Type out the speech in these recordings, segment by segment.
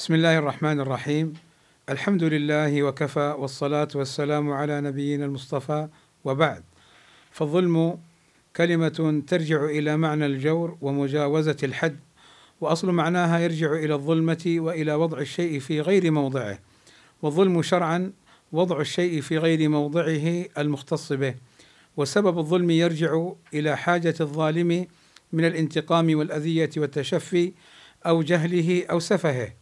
بسم الله الرحمن الرحيم. الحمد لله وكفى والصلاة والسلام على نبينا المصطفى وبعد. فالظلم كلمة ترجع إلى معنى الجور ومجاوزة الحد وأصل معناها يرجع إلى الظلمة وإلى وضع الشيء في غير موضعه. والظلم شرعا وضع الشيء في غير موضعه المختص به. وسبب الظلم يرجع إلى حاجة الظالم من الانتقام والأذية والتشفي أو جهله أو سفهه.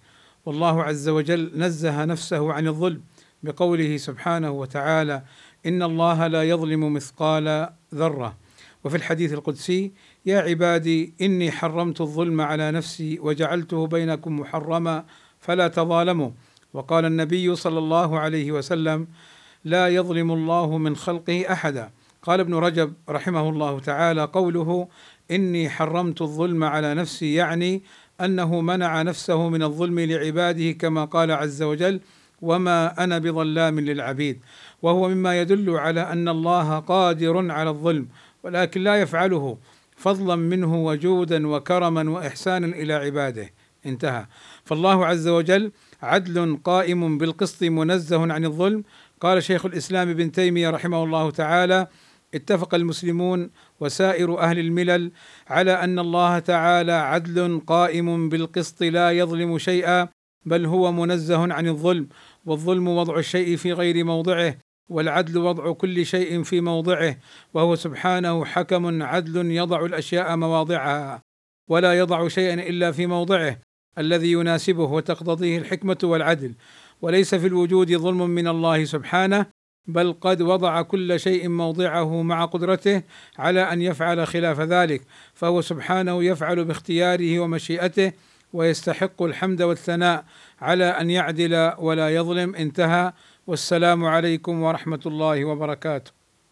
والله عز وجل نزه نفسه عن الظلم بقوله سبحانه وتعالى إن الله لا يظلم مثقال ذرة. وفي الحديث القدسي يا عبادي إني حرمت الظلم على نفسي وجعلته بينكم محرما فلا تظالموا. وقال النبي صلى الله عليه وسلم لا يظلم الله من خلقه أحدا. قال ابن رجب رحمه الله تعالى قوله إني حرمت الظلم على نفسي يعني أنه منع نفسه من الظلم لعباده كما قال عز وجل وما أنا بظلام للعبيد وهو مما يدل على أن الله قادر على الظلم ولكن لا يفعله فضلا منه وجودا وكرما واحسانا إلى عباده. انتهى. فالله عز وجل عدل قائم بالقسط منزه عن الظلم. قال شيخ الإسلام ابن تيمية رحمه الله تعالى اتفق المسلمون وسائر أهل الملل على أن الله تعالى عدل قائم بالقسط لا يظلم شيئا بل هو منزه عن الظلم والظلم وضع الشيء في غير موضعه والعدل وضع كل شيء في موضعه وهو سبحانه حكم عدل يضع الأشياء مواضعها ولا يضع شيئا إلا في موضعه الذي يناسبه وتقتضيه الحكمة والعدل وليس في الوجود ظلم من الله سبحانه بل قد وضع كل شيء موضعه مع قدرته على أن يفعل خلاف ذلك فهو سبحانه يفعل باختياره ومشيئته ويستحق الحمد والثناء على أن يعدل ولا يظلم انتهى. والسلام عليكم ورحمة الله وبركاته.